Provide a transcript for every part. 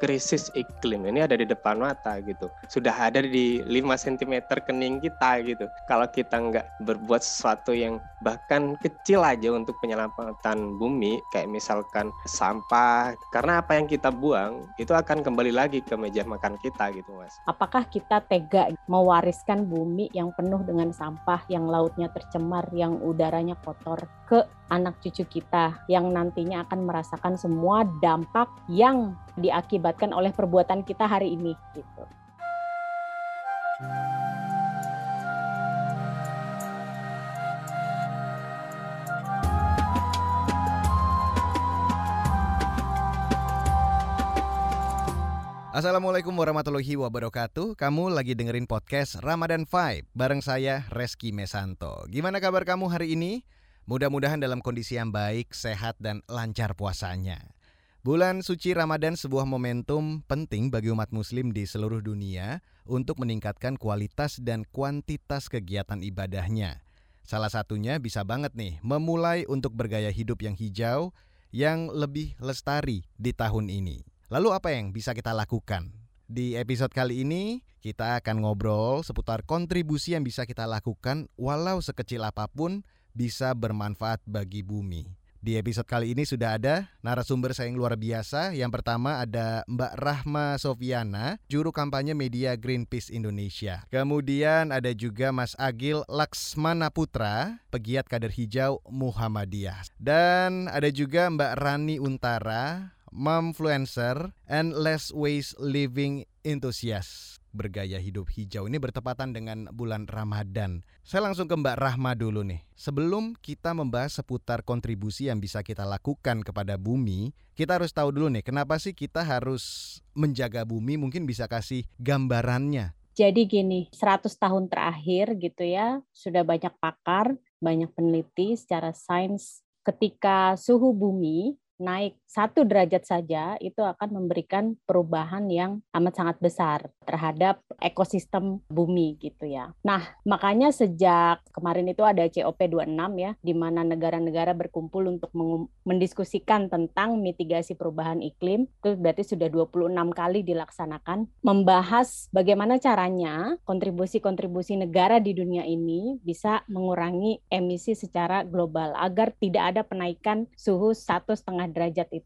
krisis iklim ini ada di depan mata gitu. Sudah ada di 5 cm kening kita gitu. Kalau kita nggak berbuat sesuatu yang bahkan kecil aja untuk penyelamatan bumi, kayak misalkan sampah, karena apa yang kita buang itu akan kembali lagi ke meja makan kita gitu mas. Apakah kita tega mewariskan bumi yang penuh dengan sampah, yang lautnya tercemar, yang udaranya kotor ke anak cucu kita yang nantinya akan merasakan semua dampak yang diakibatkan oleh perbuatan kita hari ini gitu. Assalamualaikum warahmatullahi wabarakatuh. Kamu lagi dengerin podcast Ramadan Vibe bareng saya Reski Mesanto. Gimana kabar kamu hari ini? Mudah-mudahan dalam kondisi yang baik, sehat, dan lancar puasanya. Bulan suci Ramadan sebuah momentum penting bagi umat muslim di seluruh dunia untuk meningkatkan kualitas dan kuantitas kegiatan ibadahnya. Salah satunya bisa banget nih memulai untuk bergaya hidup yang hijau yang lebih lestari di tahun ini. Lalu apa yang bisa kita lakukan? Di episode kali ini kita akan ngobrol seputar kontribusi yang bisa kita lakukan walau sekecil apa pun bisa bermanfaat bagi bumi. Di episode kali ini sudah ada narasumber saya yang luar biasa. Yang pertama ada Mbak Rahma Sofiana, juru kampanye media Greenpeace Indonesia. Kemudian ada juga Mas Agil Laksmana Putra, pegiat kader hijau Muhammadiyah. Dan ada juga Mbak Rani Untara, momfluencer and less waste living enthusiast bergaya hidup hijau ini bertepatan dengan bulan Ramadan. Saya langsung ke Mbak Rahma dulu nih. Sebelum kita membahas seputar kontribusi yang bisa kita lakukan kepada bumi, kita harus tahu dulu nih kenapa sih kita harus menjaga bumi? Mungkin bisa kasih gambarannya. Jadi gini, 100 tahun terakhir gitu ya, sudah banyak pakar, banyak peneliti secara sains ketika suhu bumi naik satu derajat saja itu akan memberikan perubahan yang amat sangat besar terhadap ekosistem bumi gitu ya. Nah, makanya sejak kemarin itu ada COP26 ya, di mana negara-negara berkumpul untuk mendiskusikan tentang mitigasi perubahan iklim. Itu berarti sudah 26 kali dilaksanakan, membahas bagaimana caranya kontribusi-kontribusi negara di dunia ini bisa mengurangi emisi secara global agar tidak ada penaikan suhu satu setengah derajat itu.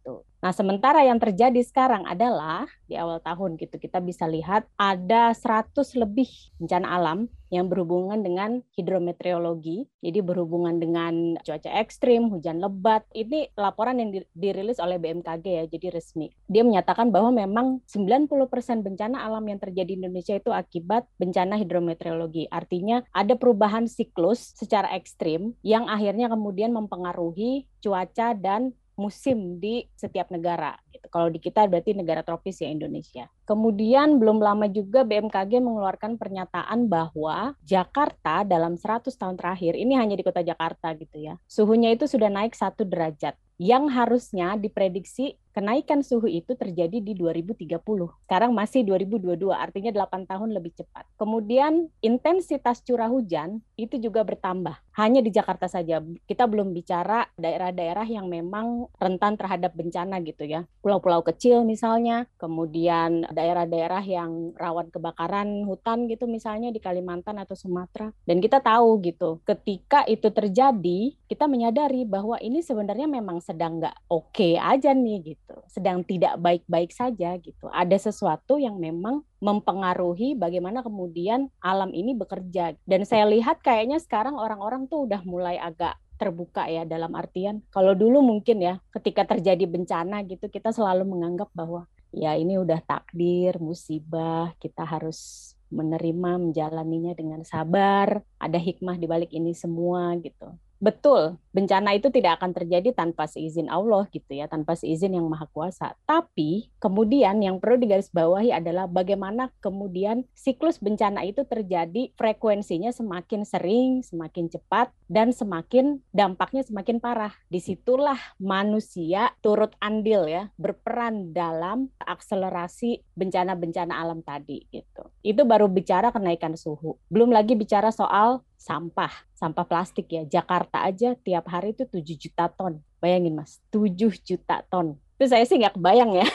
Nah, sementara yang terjadi sekarang adalah di awal tahun gitu kita bisa lihat ada 100 lebih bencana alam yang berhubungan dengan hidrometeorologi, jadi berhubungan dengan cuaca ekstrim, hujan lebat. Ini laporan yang dirilis oleh BMKG ya, jadi resmi. Dia menyatakan bahwa memang 90% bencana alam yang terjadi di Indonesia itu akibat bencana hidrometeorologi. Artinya ada perubahan siklus secara ekstrim yang akhirnya kemudian mempengaruhi cuaca dan musim di setiap negara. Gitu. Kalau di kita berarti negara tropis ya Indonesia. Kemudian belum lama juga BMKG mengeluarkan pernyataan bahwa Jakarta dalam 100 tahun terakhir, ini hanya di kota Jakarta gitu ya, suhunya itu sudah naik satu derajat yang harusnya diprediksi kenaikan suhu itu terjadi di 2030. Sekarang masih 2022, artinya 8 tahun lebih cepat. Kemudian intensitas curah hujan itu juga bertambah. Hanya di Jakarta saja. Kita belum bicara daerah-daerah yang memang rentan terhadap bencana gitu ya. Pulau-pulau kecil misalnya, kemudian daerah-daerah yang rawan kebakaran hutan gitu misalnya di Kalimantan atau Sumatera. Dan kita tahu gitu, ketika itu terjadi, kita menyadari bahwa ini sebenarnya memang sedang nggak oke okay aja nih gitu, sedang tidak baik-baik saja gitu. Ada sesuatu yang memang mempengaruhi bagaimana kemudian alam ini bekerja. Dan saya lihat kayaknya sekarang orang-orang tuh udah mulai agak terbuka ya dalam artian kalau dulu mungkin ya ketika terjadi bencana gitu kita selalu menganggap bahwa ya ini udah takdir musibah kita harus menerima menjalaninya dengan sabar ada hikmah di balik ini semua gitu betul bencana itu tidak akan terjadi tanpa seizin Allah gitu ya, tanpa seizin yang maha kuasa. Tapi kemudian yang perlu digarisbawahi adalah bagaimana kemudian siklus bencana itu terjadi frekuensinya semakin sering, semakin cepat dan semakin dampaknya semakin parah. Di situlah manusia turut andil ya, berperan dalam akselerasi bencana-bencana alam tadi gitu. Itu baru bicara kenaikan suhu. Belum lagi bicara soal sampah, sampah plastik ya. Jakarta aja tiap hari itu 7 juta ton. Bayangin Mas, 7 juta ton. Itu saya sih nggak kebayang ya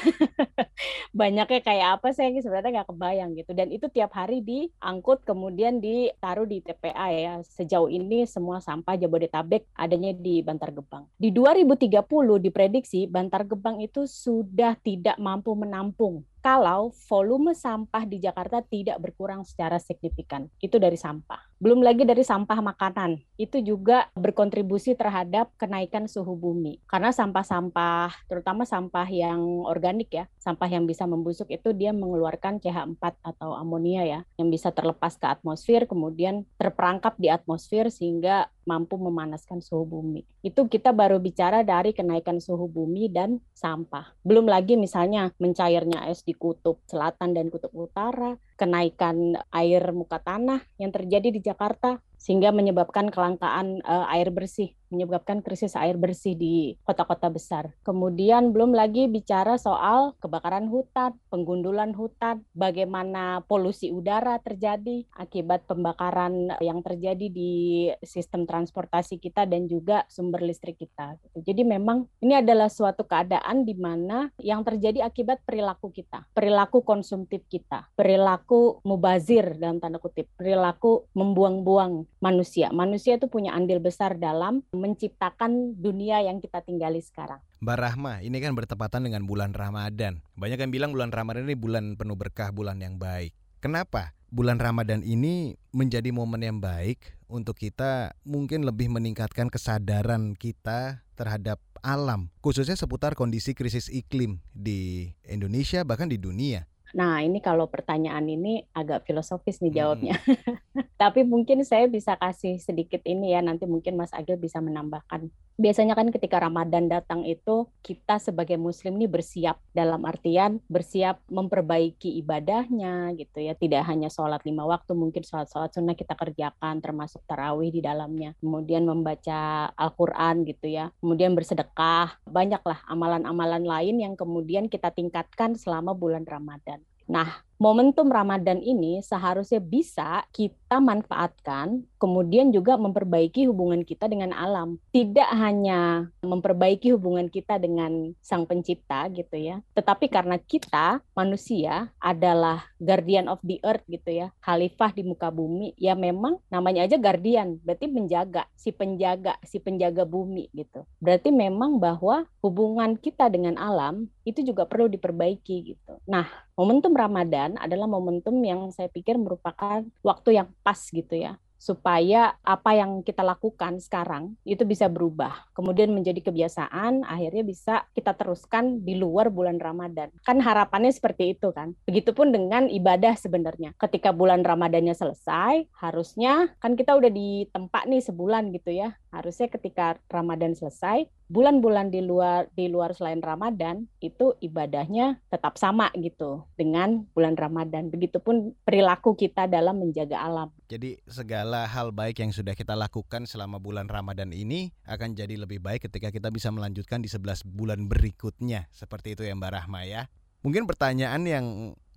banyaknya kayak apa saya sebenarnya nggak kebayang gitu dan itu tiap hari diangkut kemudian ditaruh di TPA ya sejauh ini semua sampah Jabodetabek adanya di Bantar Gebang di 2030 diprediksi Bantar Gebang itu sudah tidak mampu menampung kalau volume sampah di Jakarta tidak berkurang secara signifikan. Itu dari sampah. Belum lagi dari sampah makanan. Itu juga berkontribusi terhadap kenaikan suhu bumi. Karena sampah-sampah, terutama sampah yang organik ya, sampah yang bisa membusuk itu dia mengeluarkan CH4 atau amonia ya, yang bisa terlepas ke atmosfer, kemudian terperangkap di atmosfer sehingga mampu memanaskan suhu bumi. Itu kita baru bicara dari kenaikan suhu bumi dan sampah. Belum lagi misalnya mencairnya es di kutub selatan dan kutub utara, kenaikan air muka tanah yang terjadi di Jakarta sehingga menyebabkan kelangkaan uh, air bersih, menyebabkan krisis air bersih di kota-kota besar. Kemudian belum lagi bicara soal kebakaran hutan, penggundulan hutan, bagaimana polusi udara terjadi akibat pembakaran yang terjadi di sistem transportasi kita dan juga sumber listrik kita. Jadi memang ini adalah suatu keadaan di mana yang terjadi akibat perilaku kita, perilaku konsumtif kita, perilaku mubazir dalam tanda kutip, perilaku membuang-buang manusia. Manusia itu punya andil besar dalam menciptakan dunia yang kita tinggali sekarang. Mbak Rahma, ini kan bertepatan dengan bulan Ramadan. Banyak yang bilang bulan Ramadan ini bulan penuh berkah, bulan yang baik. Kenapa bulan Ramadan ini menjadi momen yang baik untuk kita mungkin lebih meningkatkan kesadaran kita terhadap alam, khususnya seputar kondisi krisis iklim di Indonesia bahkan di dunia? Nah, ini kalau pertanyaan ini agak filosofis nih jawabnya. Hmm. Tapi mungkin saya bisa kasih sedikit ini ya, nanti mungkin Mas Agil bisa menambahkan. Biasanya kan ketika Ramadan datang itu kita sebagai muslim ini bersiap dalam artian bersiap memperbaiki ibadahnya gitu ya. Tidak hanya sholat lima waktu, mungkin sholat-sholat sunnah kita kerjakan termasuk tarawih di dalamnya. Kemudian membaca Al-Quran gitu ya. Kemudian bersedekah. Banyaklah amalan-amalan lain yang kemudian kita tingkatkan selama bulan Ramadan. Nah, momentum Ramadan ini seharusnya bisa kita manfaatkan, kemudian juga memperbaiki hubungan kita dengan alam. Tidak hanya memperbaiki hubungan kita dengan Sang Pencipta gitu ya, tetapi karena kita manusia adalah guardian of the earth gitu ya, khalifah di muka bumi, ya memang namanya aja guardian, berarti menjaga, si penjaga, si penjaga bumi gitu. Berarti memang bahwa hubungan kita dengan alam itu juga perlu diperbaiki gitu. Nah, momentum Ramadan adalah momentum yang saya pikir merupakan waktu yang pas gitu ya supaya apa yang kita lakukan sekarang itu bisa berubah, kemudian menjadi kebiasaan, akhirnya bisa kita teruskan di luar bulan Ramadan. Kan harapannya seperti itu kan. Begitupun dengan ibadah sebenarnya. Ketika bulan Ramadannya selesai, harusnya kan kita udah di tempat nih sebulan gitu ya. Harusnya ketika Ramadan selesai, bulan-bulan di luar di luar selain Ramadan itu ibadahnya tetap sama gitu dengan bulan Ramadan. Begitupun perilaku kita dalam menjaga alam. Jadi segala hal baik yang sudah kita lakukan selama bulan Ramadan ini akan jadi lebih baik ketika kita bisa melanjutkan di 11 bulan berikutnya. Seperti itu ya Mbak Rahma ya. Mungkin pertanyaan yang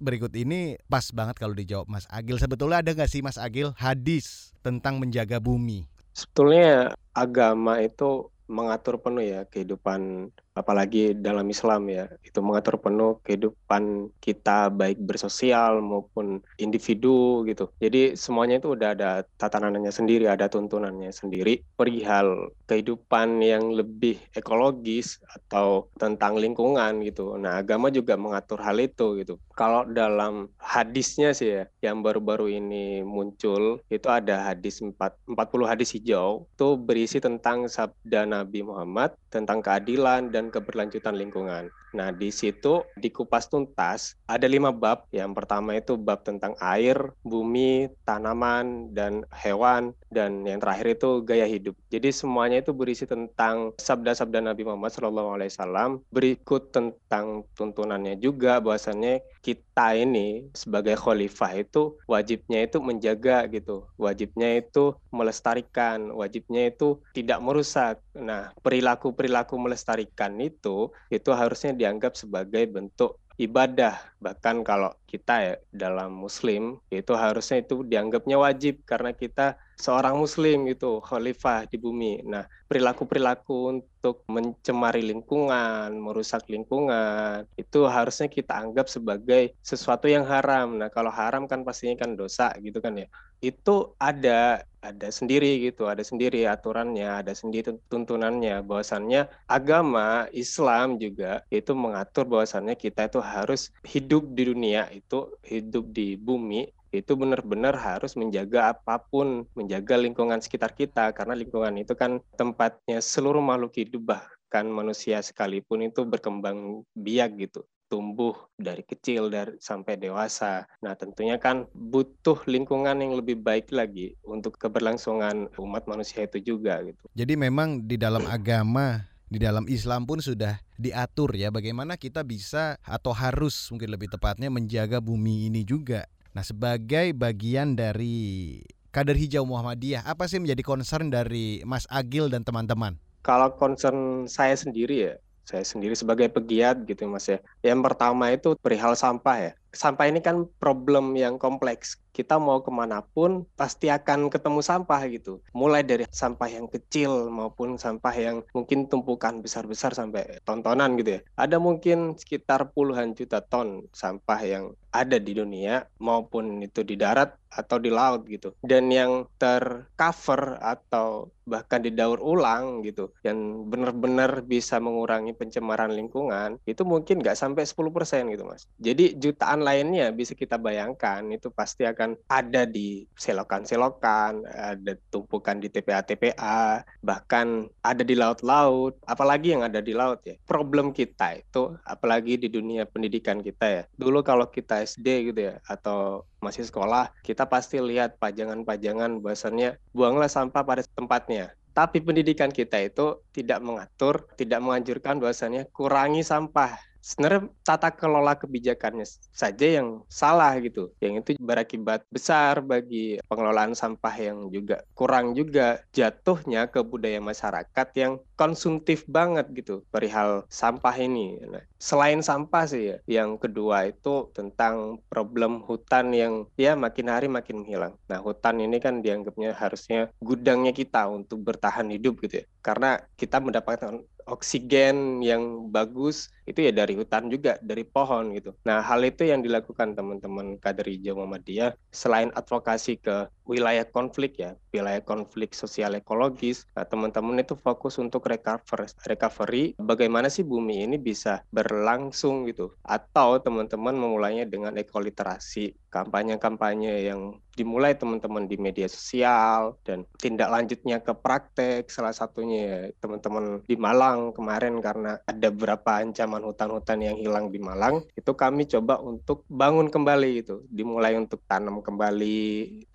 berikut ini pas banget kalau dijawab Mas Agil. Sebetulnya ada nggak sih Mas Agil hadis tentang menjaga bumi? Sebetulnya agama itu mengatur penuh ya kehidupan apalagi dalam Islam ya itu mengatur penuh kehidupan kita baik bersosial maupun individu gitu. Jadi semuanya itu udah ada tatanannya sendiri ada tuntunannya sendiri. Perihal kehidupan yang lebih ekologis atau tentang lingkungan gitu. Nah agama juga mengatur hal itu gitu. Kalau dalam hadisnya sih ya yang baru-baru ini muncul itu ada hadis 4, 40 hadis hijau. Itu berisi tentang sabda Nabi Muhammad tentang keadilan dan keberlanjutan lingkungan. Nah, di situ dikupas tuntas ada lima bab. Yang pertama itu bab tentang air, bumi, tanaman, dan hewan. Dan yang terakhir itu gaya hidup. Jadi semuanya itu berisi tentang sabda-sabda Nabi Muhammad SAW. Berikut tentang tuntunannya juga bahwasannya kita ini sebagai khalifah itu wajibnya itu menjaga gitu. Wajibnya itu melestarikan, wajibnya itu tidak merusak. Nah, perilaku-perilaku melestarikan itu itu harusnya dianggap sebagai bentuk ibadah. Bahkan kalau kita ya dalam muslim itu harusnya itu dianggapnya wajib. Karena kita seorang muslim itu khalifah di bumi. Nah, perilaku-perilaku untuk mencemari lingkungan, merusak lingkungan, itu harusnya kita anggap sebagai sesuatu yang haram. Nah, kalau haram kan pastinya kan dosa gitu kan ya. Itu ada ada sendiri gitu, ada sendiri aturannya, ada sendiri tuntunannya. Bahwasannya agama Islam juga itu mengatur bahwasannya kita itu harus hidup di dunia itu hidup di bumi itu benar-benar harus menjaga apa pun, menjaga lingkungan sekitar kita karena lingkungan itu kan tempatnya seluruh makhluk hidup bahkan manusia sekalipun itu berkembang biak gitu tumbuh dari kecil dari sampai dewasa. Nah, tentunya kan butuh lingkungan yang lebih baik lagi untuk keberlangsungan umat manusia itu juga gitu. Jadi memang di dalam agama di dalam Islam pun sudah diatur ya bagaimana kita bisa atau harus mungkin lebih tepatnya menjaga bumi ini juga. Nah, sebagai bagian dari kader hijau Muhammadiyah, apa sih menjadi concern dari Mas Agil dan teman-teman? Kalau concern saya sendiri ya, saya sendiri sebagai pegiat gitu Mas ya. Yang pertama itu perihal sampah ya. Sampah ini kan problem yang kompleks kita mau ke mana pun pasti akan ketemu sampah gitu. Mulai dari sampah yang kecil maupun sampah yang mungkin tumpukan besar-besar sampai tontonan gitu ya. Ada mungkin sekitar puluhan juta ton sampah yang ada di dunia maupun itu di darat atau di laut gitu. Dan yang tercover atau bahkan didaur ulang gitu yang benar-benar bisa mengurangi pencemaran lingkungan itu mungkin nggak sampai 10% gitu mas jadi jutaan lainnya bisa kita bayangkan itu pasti akan ada di selokan-selokan, ada tumpukan di TPA-TPA, bahkan ada di laut-laut, apalagi yang ada di laut ya. Problem kita itu, apalagi di dunia pendidikan kita ya. Dulu kalau kita SD gitu ya, atau masih sekolah, kita pasti lihat pajangan-pajangan bahwasannya buanglah sampah pada tempatnya tapi pendidikan kita itu tidak mengatur, tidak menganjurkan bahwasannya kurangi sampah sebenarnya tata kelola kebijakannya saja yang salah gitu. Yang itu berakibat besar bagi pengelolaan sampah yang juga kurang juga jatuhnya ke budaya masyarakat yang konsumtif banget gitu perihal sampah ini. Nah, selain sampah sih ya, yang kedua itu tentang problem hutan yang ya makin hari makin menghilang. Nah, hutan ini kan dianggapnya harusnya gudangnya kita untuk bertahan hidup gitu ya. Karena kita mendapatkan oksigen yang bagus itu ya dari hutan juga dari pohon gitu. Nah hal itu yang dilakukan teman-teman kader hijau Muhammadiyah selain advokasi ke wilayah konflik ya wilayah konflik sosial ekologis. Nah teman-teman itu fokus untuk recover recovery bagaimana sih bumi ini bisa berlangsung gitu atau teman-teman memulainya dengan ekoliterasi kampanye-kampanye yang dimulai teman-teman di media sosial dan tindak lanjutnya ke praktek. Salah satunya ya teman-teman di Malang kemarin karena ada beberapa ancaman hutan-hutan yang hilang di Malang itu kami coba untuk bangun kembali gitu. Dimulai untuk tanam kembali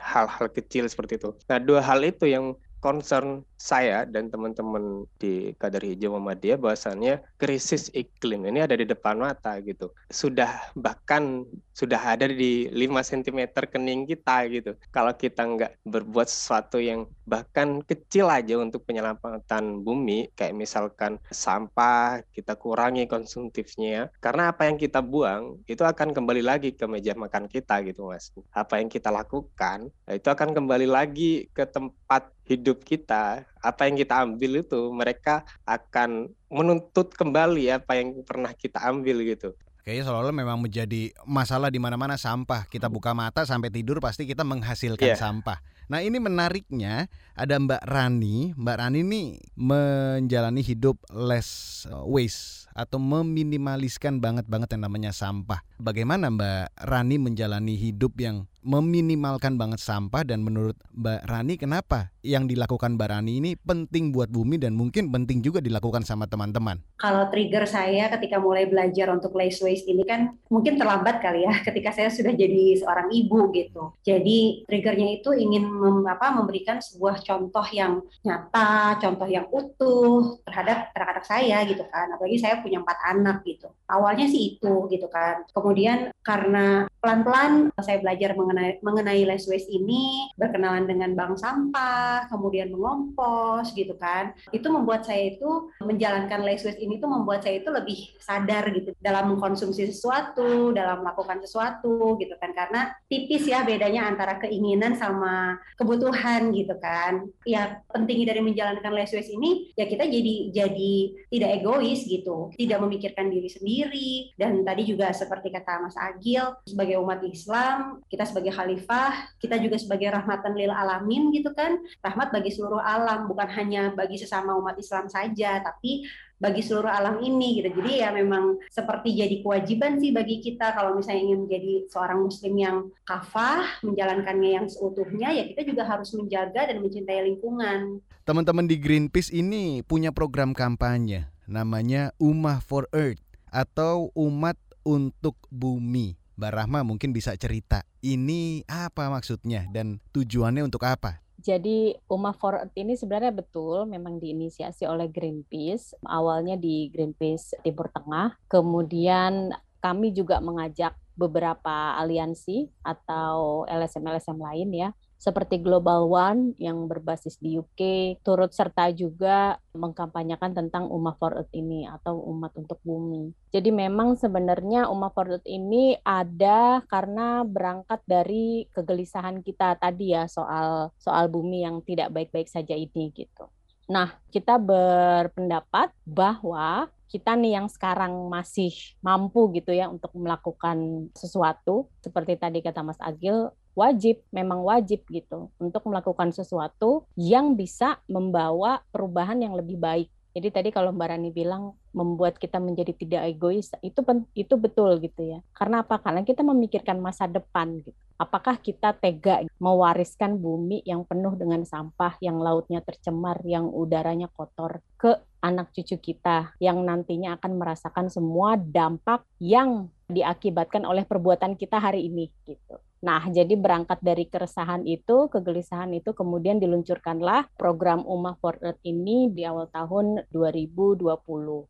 hal-hal kecil seperti itu. Nah dua hal itu yang concern saya dan teman-teman di Kader Hijau Muhammadiyah bahwasannya krisis iklim ini ada di depan mata gitu. Sudah bahkan sudah ada di 5 cm kening kita gitu. Kalau kita nggak berbuat sesuatu yang bahkan kecil aja untuk penyelamatan bumi, kayak misalkan sampah, kita kurangi konsumtifnya, karena apa yang kita buang itu akan kembali lagi ke meja makan kita gitu mas. Apa yang kita lakukan, itu akan kembali lagi ke tempat hidup kita, apa yang kita ambil itu mereka akan menuntut kembali apa yang pernah kita ambil gitu. Kayaknya seolah-olah memang menjadi masalah di mana-mana sampah. Kita buka mata sampai tidur pasti kita menghasilkan yeah. sampah. Nah ini menariknya ada Mbak Rani. Mbak Rani ini menjalani hidup less waste atau meminimaliskan banget banget yang namanya sampah. Bagaimana Mbak Rani menjalani hidup yang meminimalkan banget sampah dan menurut Mbak Rani kenapa yang dilakukan Mbak Rani ini penting buat bumi dan mungkin penting juga dilakukan sama teman-teman? Kalau trigger saya ketika mulai belajar untuk less waste ini kan mungkin terlambat kali ya ketika saya sudah jadi seorang ibu gitu. Jadi triggernya itu ingin mem, apa, memberikan sebuah contoh yang nyata, contoh yang utuh terhadap anak-anak saya gitu kan. Apalagi saya punya empat anak gitu. Awalnya sih itu gitu kan. Kemudian karena pelan-pelan saya belajar mengenai mengenai, less waste ini, berkenalan dengan bank sampah, kemudian mengompos gitu kan. Itu membuat saya itu menjalankan less waste ini tuh membuat saya itu lebih sadar gitu dalam mengkonsumsi sesuatu, dalam melakukan sesuatu gitu kan. Karena tipis ya bedanya antara keinginan sama kebutuhan gitu kan. Ya pentingnya dari menjalankan less waste ini ya kita jadi jadi tidak egois gitu, tidak memikirkan diri sendiri. Dan tadi juga seperti kata Mas Agil sebagai umat Islam, kita sebagai khalifah, kita juga sebagai rahmatan lil alamin gitu kan, rahmat bagi seluruh alam, bukan hanya bagi sesama umat Islam saja, tapi bagi seluruh alam ini gitu. Jadi ya memang seperti jadi kewajiban sih bagi kita kalau misalnya ingin menjadi seorang muslim yang kafah, menjalankannya yang seutuhnya ya kita juga harus menjaga dan mencintai lingkungan. Teman-teman di Greenpeace ini punya program kampanye namanya Ummah for Earth atau umat untuk bumi. Mbak Rahma mungkin bisa cerita ini apa maksudnya dan tujuannya untuk apa? Jadi Ummah for Earth ini sebenarnya betul memang diinisiasi oleh Greenpeace. Awalnya di Greenpeace Timur Tengah, kemudian kami juga mengajak beberapa aliansi atau LSM-LSM lain ya seperti Global One yang berbasis di UK turut serta juga mengkampanyekan tentang Ummah for Earth ini atau umat untuk bumi. Jadi memang sebenarnya Ummah for Earth ini ada karena berangkat dari kegelisahan kita tadi ya soal soal bumi yang tidak baik-baik saja ini gitu. Nah, kita berpendapat bahwa kita nih yang sekarang masih mampu gitu ya untuk melakukan sesuatu seperti tadi kata Mas Agil wajib, memang wajib gitu untuk melakukan sesuatu yang bisa membawa perubahan yang lebih baik. Jadi tadi kalau Mbak Rani bilang membuat kita menjadi tidak egois, itu itu betul gitu ya. Karena apa? Karena kita memikirkan masa depan gitu. Apakah kita tega mewariskan bumi yang penuh dengan sampah, yang lautnya tercemar, yang udaranya kotor ke anak cucu kita yang nantinya akan merasakan semua dampak yang diakibatkan oleh perbuatan kita hari ini gitu. Nah, jadi berangkat dari keresahan itu, kegelisahan itu, kemudian diluncurkanlah program Ummah for Earth ini di awal tahun 2020.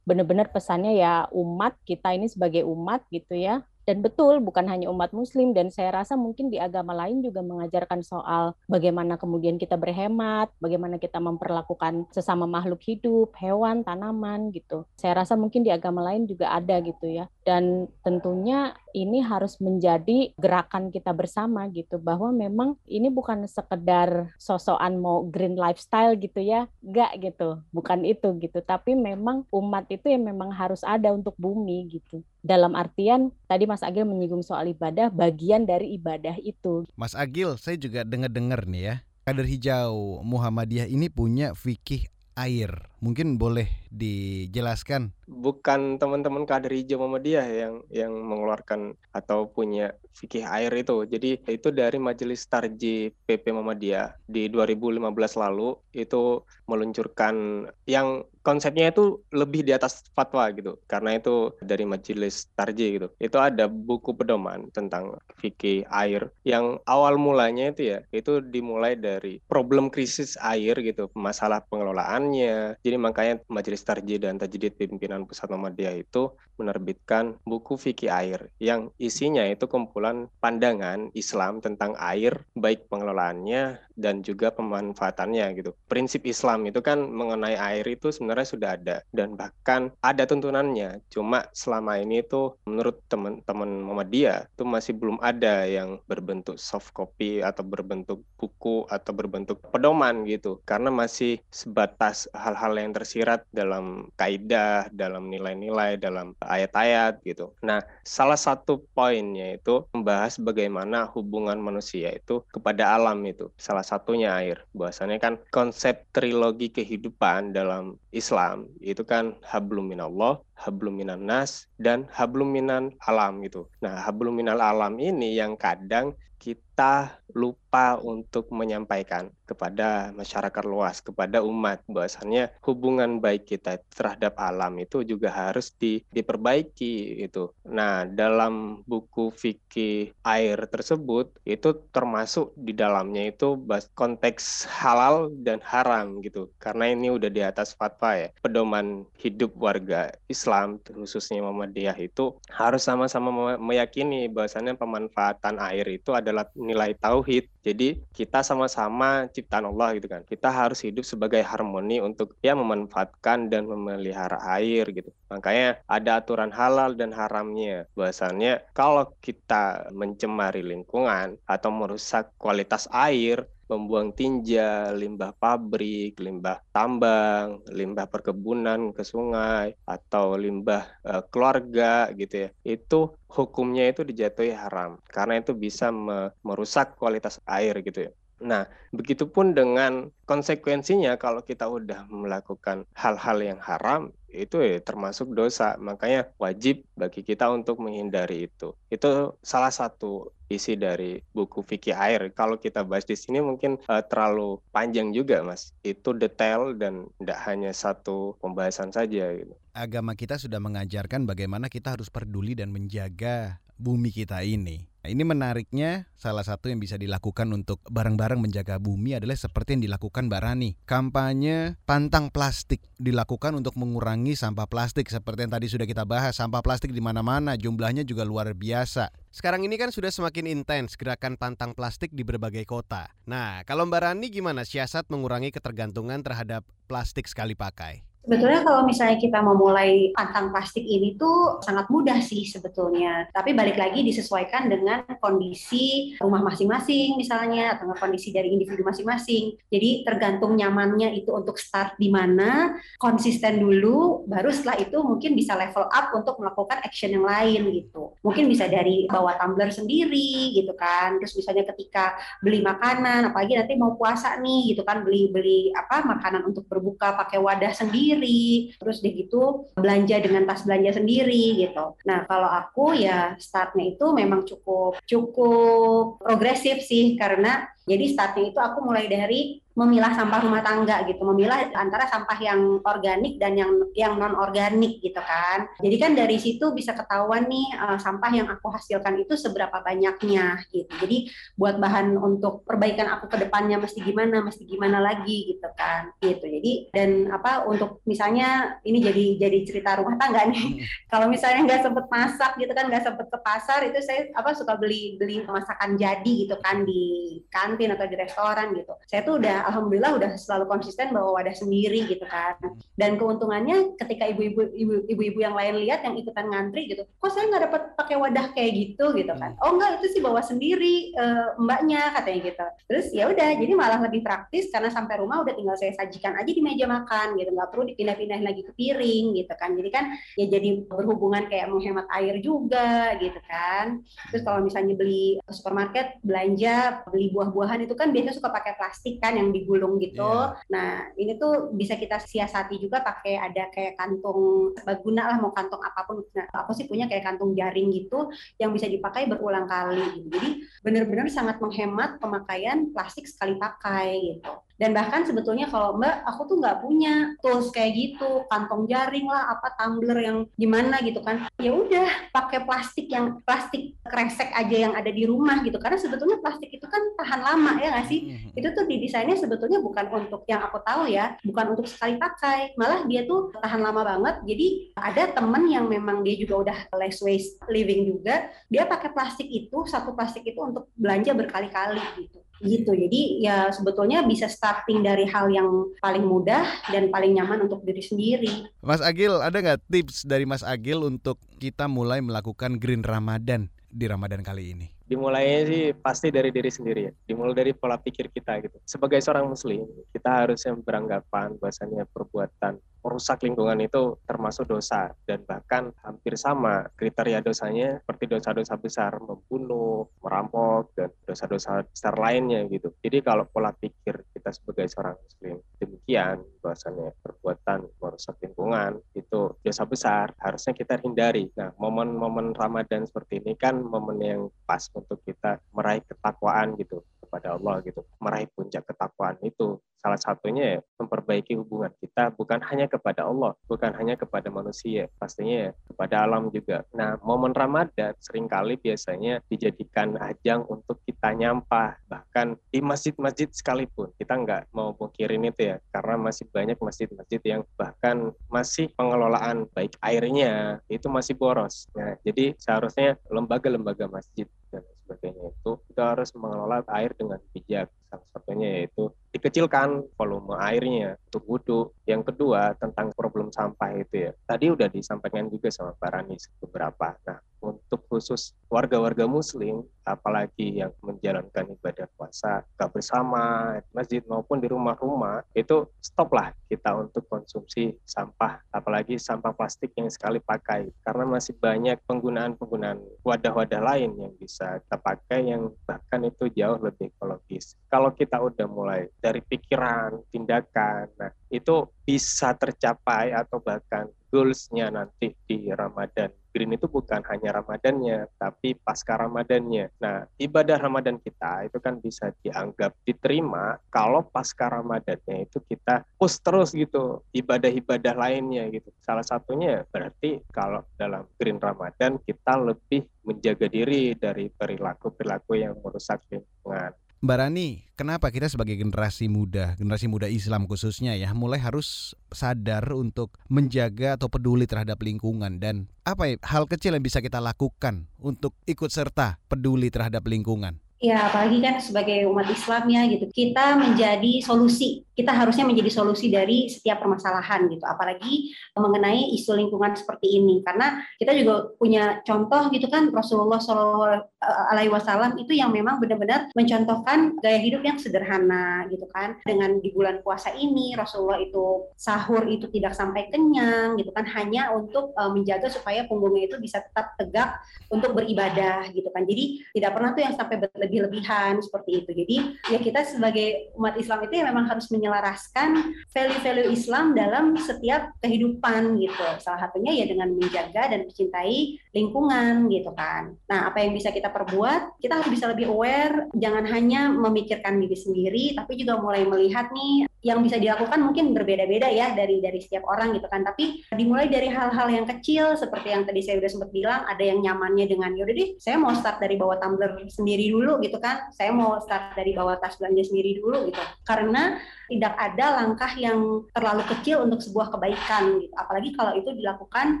Benar-benar pesannya ya umat kita ini sebagai umat gitu ya, dan betul bukan hanya umat muslim dan saya rasa mungkin di agama lain juga mengajarkan soal bagaimana kemudian kita berhemat, bagaimana kita memperlakukan sesama makhluk hidup, hewan, tanaman gitu. Saya rasa mungkin di agama lain juga ada gitu ya. Dan tentunya ini harus menjadi gerakan kita bersama gitu bahwa memang ini bukan sekedar sosokan mau green lifestyle gitu ya. Enggak gitu. Bukan itu gitu, tapi memang umat itu yang memang harus ada untuk bumi gitu. Dalam artian tadi Mas Agil menyinggung soal ibadah, bagian dari ibadah itu. Mas Agil, saya juga dengar-dengar nih ya, kader hijau Muhammadiyah ini punya fikih air. Mungkin boleh dijelaskan bukan teman-teman kader hijau Muhammadiyah yang yang mengeluarkan atau punya fikih air itu. Jadi itu dari Majelis Tarji PP Muhammadiyah di 2015 lalu itu meluncurkan yang konsepnya itu lebih di atas fatwa gitu. Karena itu dari Majelis Tarji gitu. Itu ada buku pedoman tentang fikih air yang awal mulanya itu ya itu dimulai dari problem krisis air gitu, masalah pengelolaannya. Jadi makanya Majelis Tarji dan Tajdid Pimpinan Pusat Muhammadiyah itu menerbitkan buku Fikih Air yang isinya itu kumpulan pandangan Islam tentang air, baik pengelolaannya dan juga pemanfaatannya gitu. Prinsip Islam itu kan mengenai air itu sebenarnya sudah ada dan bahkan ada tuntunannya. Cuma selama ini itu menurut teman-teman Muhammadiyah itu masih belum ada yang berbentuk soft copy atau berbentuk buku atau berbentuk pedoman gitu. Karena masih sebatas hal-hal yang tersirat dalam kaidah, dalam nilai-nilai, dalam ayat-ayat gitu. Nah, salah satu poinnya itu membahas bagaimana hubungan manusia itu kepada alam itu. Salah satunya air. Bahwasannya kan konsep trilogi kehidupan dalam Islam itu kan hablum minallah, hablum minan nas, dan hablum minan alam gitu. Nah, hablum minal alam ini yang kadang kita lupa untuk menyampaikan kepada masyarakat luas, kepada umat bahwasannya hubungan baik kita terhadap alam itu juga harus di, diperbaiki itu. Nah, dalam buku fikih air tersebut itu termasuk di dalamnya itu konteks halal dan haram gitu. Karena ini udah di atas fatwa ya, pedoman hidup warga Islam Islam khususnya Muhammadiyah itu harus sama-sama meyakini bahwasannya pemanfaatan air itu adalah nilai tauhid. Jadi kita sama-sama ciptaan Allah gitu kan. Kita harus hidup sebagai harmoni untuk ya memanfaatkan dan memelihara air gitu. Makanya ada aturan halal dan haramnya. Bahwasannya kalau kita mencemari lingkungan atau merusak kualitas air membuang tinja, limbah pabrik, limbah tambang, limbah perkebunan ke sungai atau limbah uh, keluarga gitu ya. Itu hukumnya itu dijatuhi haram karena itu bisa me merusak kualitas air gitu ya. Nah, begitupun dengan konsekuensinya kalau kita udah melakukan hal-hal yang haram, itu ya termasuk dosa. Makanya wajib bagi kita untuk menghindari itu. Itu salah satu isi dari buku fikih air. Kalau kita bahas di sini mungkin uh, terlalu panjang juga, Mas. Itu detail dan tidak hanya satu pembahasan saja gitu. Agama kita sudah mengajarkan bagaimana kita harus peduli dan menjaga bumi kita ini. Nah, ini menariknya salah satu yang bisa dilakukan untuk bareng-bareng menjaga bumi adalah seperti yang dilakukan Mbak Rani. Kampanye pantang plastik dilakukan untuk mengurangi sampah plastik seperti yang tadi sudah kita bahas. Sampah plastik di mana-mana jumlahnya juga luar biasa. Sekarang ini kan sudah semakin intens gerakan pantang plastik di berbagai kota. Nah, kalau Mbak Rani gimana siasat mengurangi ketergantungan terhadap plastik sekali pakai? Sebetulnya kalau misalnya kita memulai pantang plastik ini tuh sangat mudah sih sebetulnya. Tapi balik lagi disesuaikan dengan kondisi rumah masing-masing misalnya atau kondisi dari individu masing-masing. Jadi tergantung nyamannya itu untuk start di mana, konsisten dulu, baru setelah itu mungkin bisa level up untuk melakukan action yang lain gitu. Mungkin bisa dari bawa tumbler sendiri gitu kan. Terus misalnya ketika beli makanan, apalagi nanti mau puasa nih gitu kan, beli-beli apa makanan untuk berbuka pakai wadah sendiri sendiri, terus deh gitu belanja dengan tas belanja sendiri gitu. Nah kalau aku ya startnya itu memang cukup cukup progresif sih karena jadi startnya itu aku mulai dari memilah sampah rumah tangga gitu, memilah antara sampah yang organik dan yang yang non organik gitu kan. Jadi kan dari situ bisa ketahuan nih uh, sampah yang aku hasilkan itu seberapa banyaknya gitu. Jadi buat bahan untuk perbaikan aku ke depannya mesti gimana, mesti gimana lagi gitu kan. Gitu. Jadi dan apa untuk misalnya ini jadi jadi cerita rumah tangga nih. Hmm. Kalau misalnya nggak sempet masak gitu kan, nggak sempet ke pasar itu saya apa suka beli beli masakan jadi gitu kan di kantin atau di restoran gitu. Saya tuh udah alhamdulillah udah selalu konsisten bawa wadah sendiri gitu kan. Dan keuntungannya ketika ibu-ibu ibu-ibu yang lain lihat yang ikutan ngantri gitu kok saya nggak dapat pakai wadah kayak gitu? gitu kan. Oh enggak itu sih bawa sendiri uh, mbaknya katanya gitu. Terus ya udah jadi malah lebih praktis karena sampai rumah udah tinggal saya sajikan aja di meja makan gitu nggak perlu dipindah-pindahin lagi ke piring gitu kan. Jadi kan ya jadi berhubungan kayak menghemat air juga gitu kan. Terus kalau misalnya beli ke supermarket belanja beli buah-buahan itu kan biasanya suka pakai plastik kan yang digulung gitu. Yeah. Nah, ini tuh bisa kita siasati juga pakai ada kayak kantung serbaguna lah mau kantong apa pun. Nah, aku sih punya kayak kantung jaring gitu yang bisa dipakai berulang kali. Jadi benar-benar sangat menghemat pemakaian plastik sekali pakai gitu dan bahkan sebetulnya kalau mbak aku tuh nggak punya tools kayak gitu. Kantong jaring lah apa tumbler yang gimana gitu kan. Ya udah pakai plastik yang plastik kresek aja yang ada di rumah gitu. Karena sebetulnya plastik itu kan tahan lama ya nggak sih? Mm-hmm. itu tuh didesainnya sebetulnya bukan untuk yang aku tahu ya. Bukan untuk sekali pakai. Malah dia tuh tahan lama banget. Jadi ada temen yang memang dia juga udah less waste living juga. Dia pakai plastik itu satu plastik itu untuk belanja berkali-kali gitu gitu. Jadi ya sebetulnya bisa starting dari hal yang paling mudah dan paling nyaman untuk diri sendiri. Mas Agil, ada nggak tips dari Mas Agil untuk kita mulai melakukan Green Ramadan di Ramadan kali ini? dimulainya sih pasti dari diri sendiri ya dimulai dari pola pikir kita gitu sebagai seorang muslim kita harusnya beranggapan bahasanya perbuatan merusak lingkungan itu termasuk dosa dan bahkan hampir sama kriteria dosanya seperti dosa-dosa besar membunuh, merampok dan dosa-dosa besar lainnya gitu. Jadi kalau pola pikir kita sebagai seorang muslim demikian bahasanya perbuatan merusak lingkungan itu dosa besar harusnya kita hindari. Nah, momen-momen Ramadan seperti ini kan momen yang pas untuk kita meraih ketakwaan gitu kepada Allah gitu, meraih puncak ketakwaan itu salah satunya ya memperbaiki hubungan kita bukan hanya kepada Allah, bukan hanya kepada manusia, pastinya ya kepada alam juga. Nah, momen Ramadan sering kali biasanya dijadikan ajang untuk kita nyampah, bahkan di masjid-masjid sekalipun. Kita nggak mau pungkirin itu ya, karena masih banyak masjid-masjid yang bahkan masih pengelolaan baik airnya itu masih boros. Nah, jadi seharusnya lembaga-lembaga masjid dan sebagainya itu kita harus mengelola air dengan bijak. Salah satunya yaitu dikecilkan volume airnya untuk wudhu. Yang kedua tentang problem sampah itu ya. Tadi udah disampaikan juga sama Pak Rani beberapa. Nah, untuk khusus warga-warga muslim apalagi yang menjalankan ibadah puasa gak bersama di masjid maupun di rumah-rumah itu stoplah kita untuk konsumsi sampah apalagi sampah plastik yang sekali pakai karena masih banyak penggunaan-penggunaan wadah-wadah lain yang bisa kita pakai yang bahkan itu jauh lebih ekologis kalau kita udah mulai dari pikiran tindakan nah itu bisa tercapai atau bahkan goalsnya nanti di Ramadan green itu bukan hanya Ramadannya, tapi pasca Ramadannya. Nah, ibadah Ramadan kita itu kan bisa dianggap diterima kalau pasca Ramadannya itu kita push terus gitu ibadah-ibadah lainnya gitu. Salah satunya berarti kalau dalam green Ramadan kita lebih menjaga diri dari perilaku-perilaku yang merusak lingkungan. Mbak Rani, kenapa kita sebagai generasi muda, generasi muda Islam khususnya ya, mulai harus sadar untuk menjaga atau peduli terhadap lingkungan dan apa ya, hal kecil yang bisa kita lakukan untuk ikut serta peduli terhadap lingkungan? Ya, apalagi kan sebagai umat Islam ya gitu, kita menjadi solusi. Kita harusnya menjadi solusi dari setiap permasalahan gitu. Apalagi mengenai isu lingkungan seperti ini, karena kita juga punya contoh gitu kan Rasulullah Shallallahu Alaihi Wasallam itu yang memang benar-benar mencontohkan gaya hidup yang sederhana gitu kan. Dengan di bulan puasa ini Rasulullah itu sahur itu tidak sampai kenyang gitu kan, hanya untuk uh, menjaga supaya punggungnya itu bisa tetap tegak untuk beribadah gitu kan. Jadi tidak pernah tuh yang sampai berlebih berlebihan seperti itu. Jadi ya kita sebagai umat Islam itu ya memang harus menyelaraskan value-value Islam dalam setiap kehidupan gitu. Salah satunya ya dengan menjaga dan mencintai lingkungan gitu kan. Nah, apa yang bisa kita perbuat? Kita harus bisa lebih aware, jangan hanya memikirkan diri sendiri, tapi juga mulai melihat nih yang bisa dilakukan mungkin berbeda-beda ya dari dari setiap orang gitu kan. Tapi dimulai dari hal-hal yang kecil seperti yang tadi saya udah sempat bilang ada yang nyamannya dengan yaudah deh saya mau start dari bawa tumbler sendiri dulu gitu kan. Saya mau start dari bawa tas belanja sendiri dulu gitu. Karena tidak ada langkah yang terlalu kecil untuk sebuah kebaikan gitu. Apalagi kalau itu dilakukan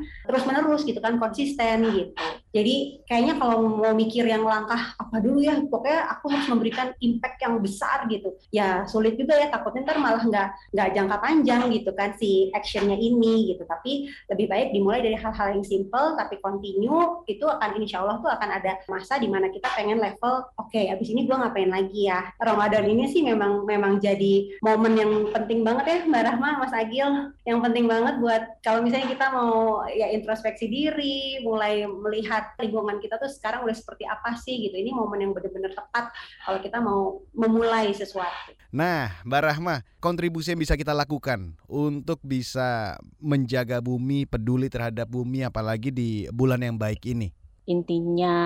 terus menerus gitu kan konsisten gitu jadi kayaknya kalau mau mikir yang langkah apa dulu ya pokoknya aku harus memberikan impact yang besar gitu. Ya sulit juga ya takutnya ntar malah nggak nggak jangka panjang gitu kan si actionnya ini gitu. Tapi lebih baik dimulai dari hal-hal yang simple tapi continue itu akan insya Allah tuh akan ada masa di mana kita pengen level oke okay, abis ini gue ngapain lagi ya? Ramadan ini sih memang memang jadi momen yang penting banget ya Mbak Rahma, Mas Agil, yang penting banget buat kalau misalnya kita mau ya introspeksi diri, mulai melihat lingkungan kita tuh sekarang udah seperti apa sih gitu. Ini momen yang benar-benar tepat kalau kita mau memulai sesuatu. Nah, Mbak Rahma, kontribusi yang bisa kita lakukan untuk bisa menjaga bumi, peduli terhadap bumi apalagi di bulan yang baik ini intinya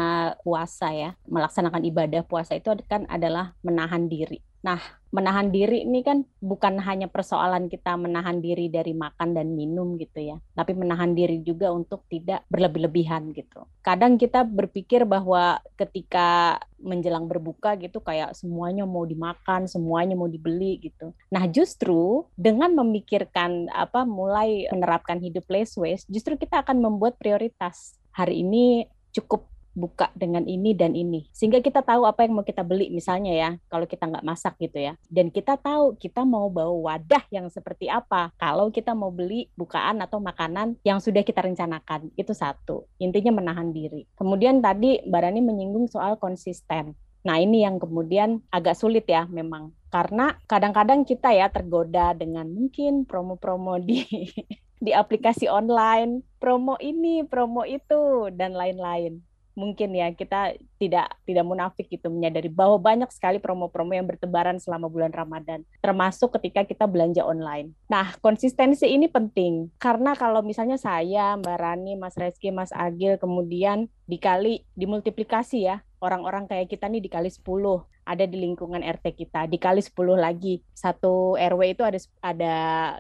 puasa ya, melaksanakan ibadah puasa itu kan adalah menahan diri. Nah, menahan diri ini kan bukan hanya persoalan kita menahan diri dari makan dan minum gitu ya, tapi menahan diri juga untuk tidak berlebih-lebihan gitu. Kadang kita berpikir bahwa ketika menjelang berbuka gitu kayak semuanya mau dimakan, semuanya mau dibeli gitu. Nah, justru dengan memikirkan apa mulai menerapkan hidup less waste, justru kita akan membuat prioritas. Hari ini cukup buka dengan ini dan ini. Sehingga kita tahu apa yang mau kita beli misalnya ya kalau kita nggak masak gitu ya. Dan kita tahu kita mau bawa wadah yang seperti apa. Kalau kita mau beli bukaan atau makanan yang sudah kita rencanakan itu satu. Intinya menahan diri. Kemudian tadi Mbak Rani menyinggung soal konsisten. Nah ini yang kemudian agak sulit ya memang. Karena kadang-kadang kita ya tergoda dengan mungkin promo-promo di di aplikasi online. Promo ini promo itu dan lain-lain mungkin ya kita tidak tidak munafik gitu menyadari bahwa banyak sekali promo-promo yang bertebaran selama bulan Ramadan termasuk ketika kita belanja online. Nah, konsistensi ini penting karena kalau misalnya saya, Mbak Rani, Mas Reski, Mas Agil kemudian dikali dimultiplikasi ya orang-orang kayak kita nih dikali 10 ada di lingkungan RT kita dikali 10 lagi. Satu RW itu ada ada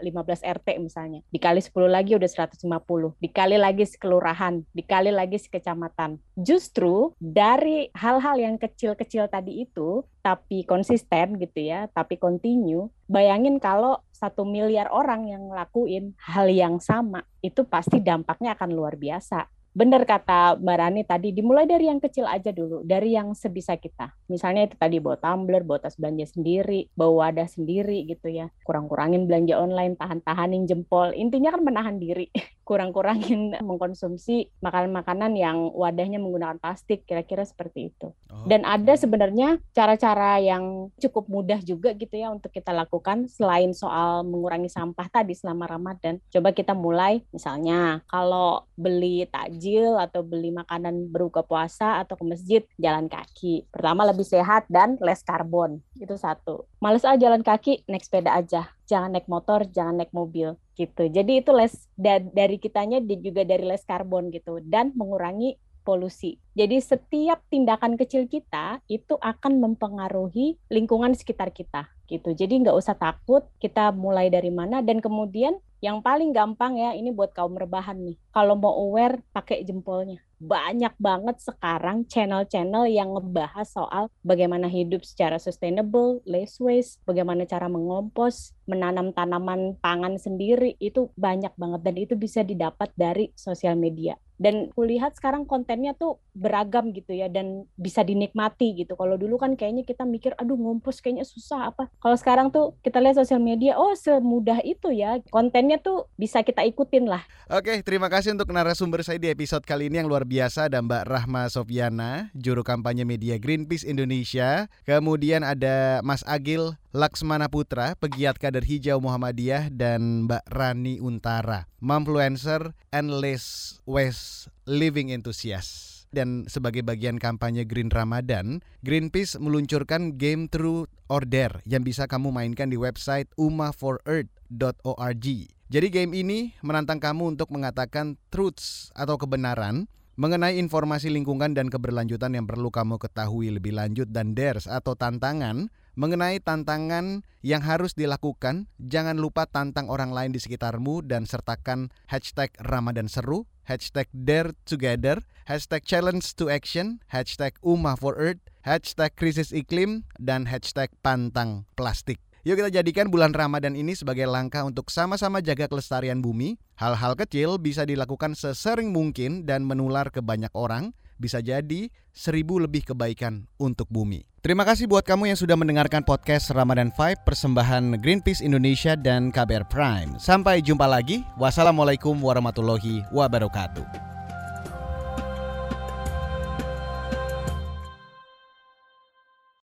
15 RT misalnya. Dikali 10 lagi udah 150 dikali lagi sekelurahan dikali lagi sekecamatan justru dari hal-hal yang kecil-kecil tadi itu tapi konsisten gitu ya tapi continue bayangin kalau satu miliar orang yang ngelakuin hal yang sama itu pasti dampaknya akan luar biasa benar kata Mbak Rani tadi, dimulai dari yang kecil aja dulu, dari yang sebisa kita. Misalnya itu tadi bawa tumbler, bawa tas belanja sendiri, bawa wadah sendiri gitu ya. Kurang-kurangin belanja online, tahan-tahanin jempol. Intinya kan menahan diri. Kurang-kurangin mengkonsumsi makanan-makanan yang wadahnya menggunakan plastik, kira-kira seperti itu. Oh. Dan ada sebenarnya cara-cara yang cukup mudah juga gitu ya untuk kita lakukan selain soal mengurangi sampah tadi selama Ramadan. Coba kita mulai misalnya kalau beli takjil takjil atau beli makanan berbuka puasa atau ke masjid jalan kaki. Pertama lebih sehat dan less karbon. Itu satu. Males aja jalan kaki, naik sepeda aja. Jangan naik motor, jangan naik mobil gitu. Jadi itu less dari kitanya juga dari less karbon gitu dan mengurangi polusi. Jadi setiap tindakan kecil kita itu akan mempengaruhi lingkungan sekitar kita gitu. Jadi nggak usah takut kita mulai dari mana dan kemudian yang paling gampang ya ini buat kaum rebahan nih. Kalau mau aware pakai jempolnya. Banyak banget sekarang channel-channel yang ngebahas soal bagaimana hidup secara sustainable, less waste, bagaimana cara mengompos, menanam tanaman pangan sendiri itu banyak banget dan itu bisa didapat dari sosial media dan kulihat sekarang kontennya tuh beragam gitu ya dan bisa dinikmati gitu. Kalau dulu kan kayaknya kita mikir aduh ngompos kayaknya susah apa. Kalau sekarang tuh kita lihat sosial media oh semudah itu ya. Kontennya tuh bisa kita ikutin lah. Oke, terima kasih untuk narasumber saya di episode kali ini yang luar biasa ada Mbak Rahma Sofiana, juru kampanye media Greenpeace Indonesia. Kemudian ada Mas Agil Laksmana Putra, pegiat kader hijau Muhammadiyah dan Mbak Rani Untara, influencer and less Living enthusiast. Dan sebagai bagian kampanye Green Ramadan, Greenpeace meluncurkan game True or Dare yang bisa kamu mainkan di website umaforearth.org. Jadi game ini menantang kamu untuk mengatakan truths atau kebenaran mengenai informasi lingkungan dan keberlanjutan yang perlu kamu ketahui lebih lanjut dan dares atau tantangan mengenai tantangan yang harus dilakukan. Jangan lupa tantang orang lain di sekitarmu dan sertakan hashtag Ramadan Seru, hashtag Dare Together, hashtag Challenge to Action, hashtag Umah for Earth, hashtag Krisis Iklim, dan hashtag Pantang Plastik. Yuk kita jadikan bulan Ramadan ini sebagai langkah untuk sama-sama jaga kelestarian bumi. Hal-hal kecil bisa dilakukan sesering mungkin dan menular ke banyak orang bisa jadi seribu lebih kebaikan untuk bumi. Terima kasih buat kamu yang sudah mendengarkan podcast Ramadan 5 persembahan Greenpeace Indonesia dan KBR Prime. Sampai jumpa lagi. Wassalamualaikum warahmatullahi wabarakatuh.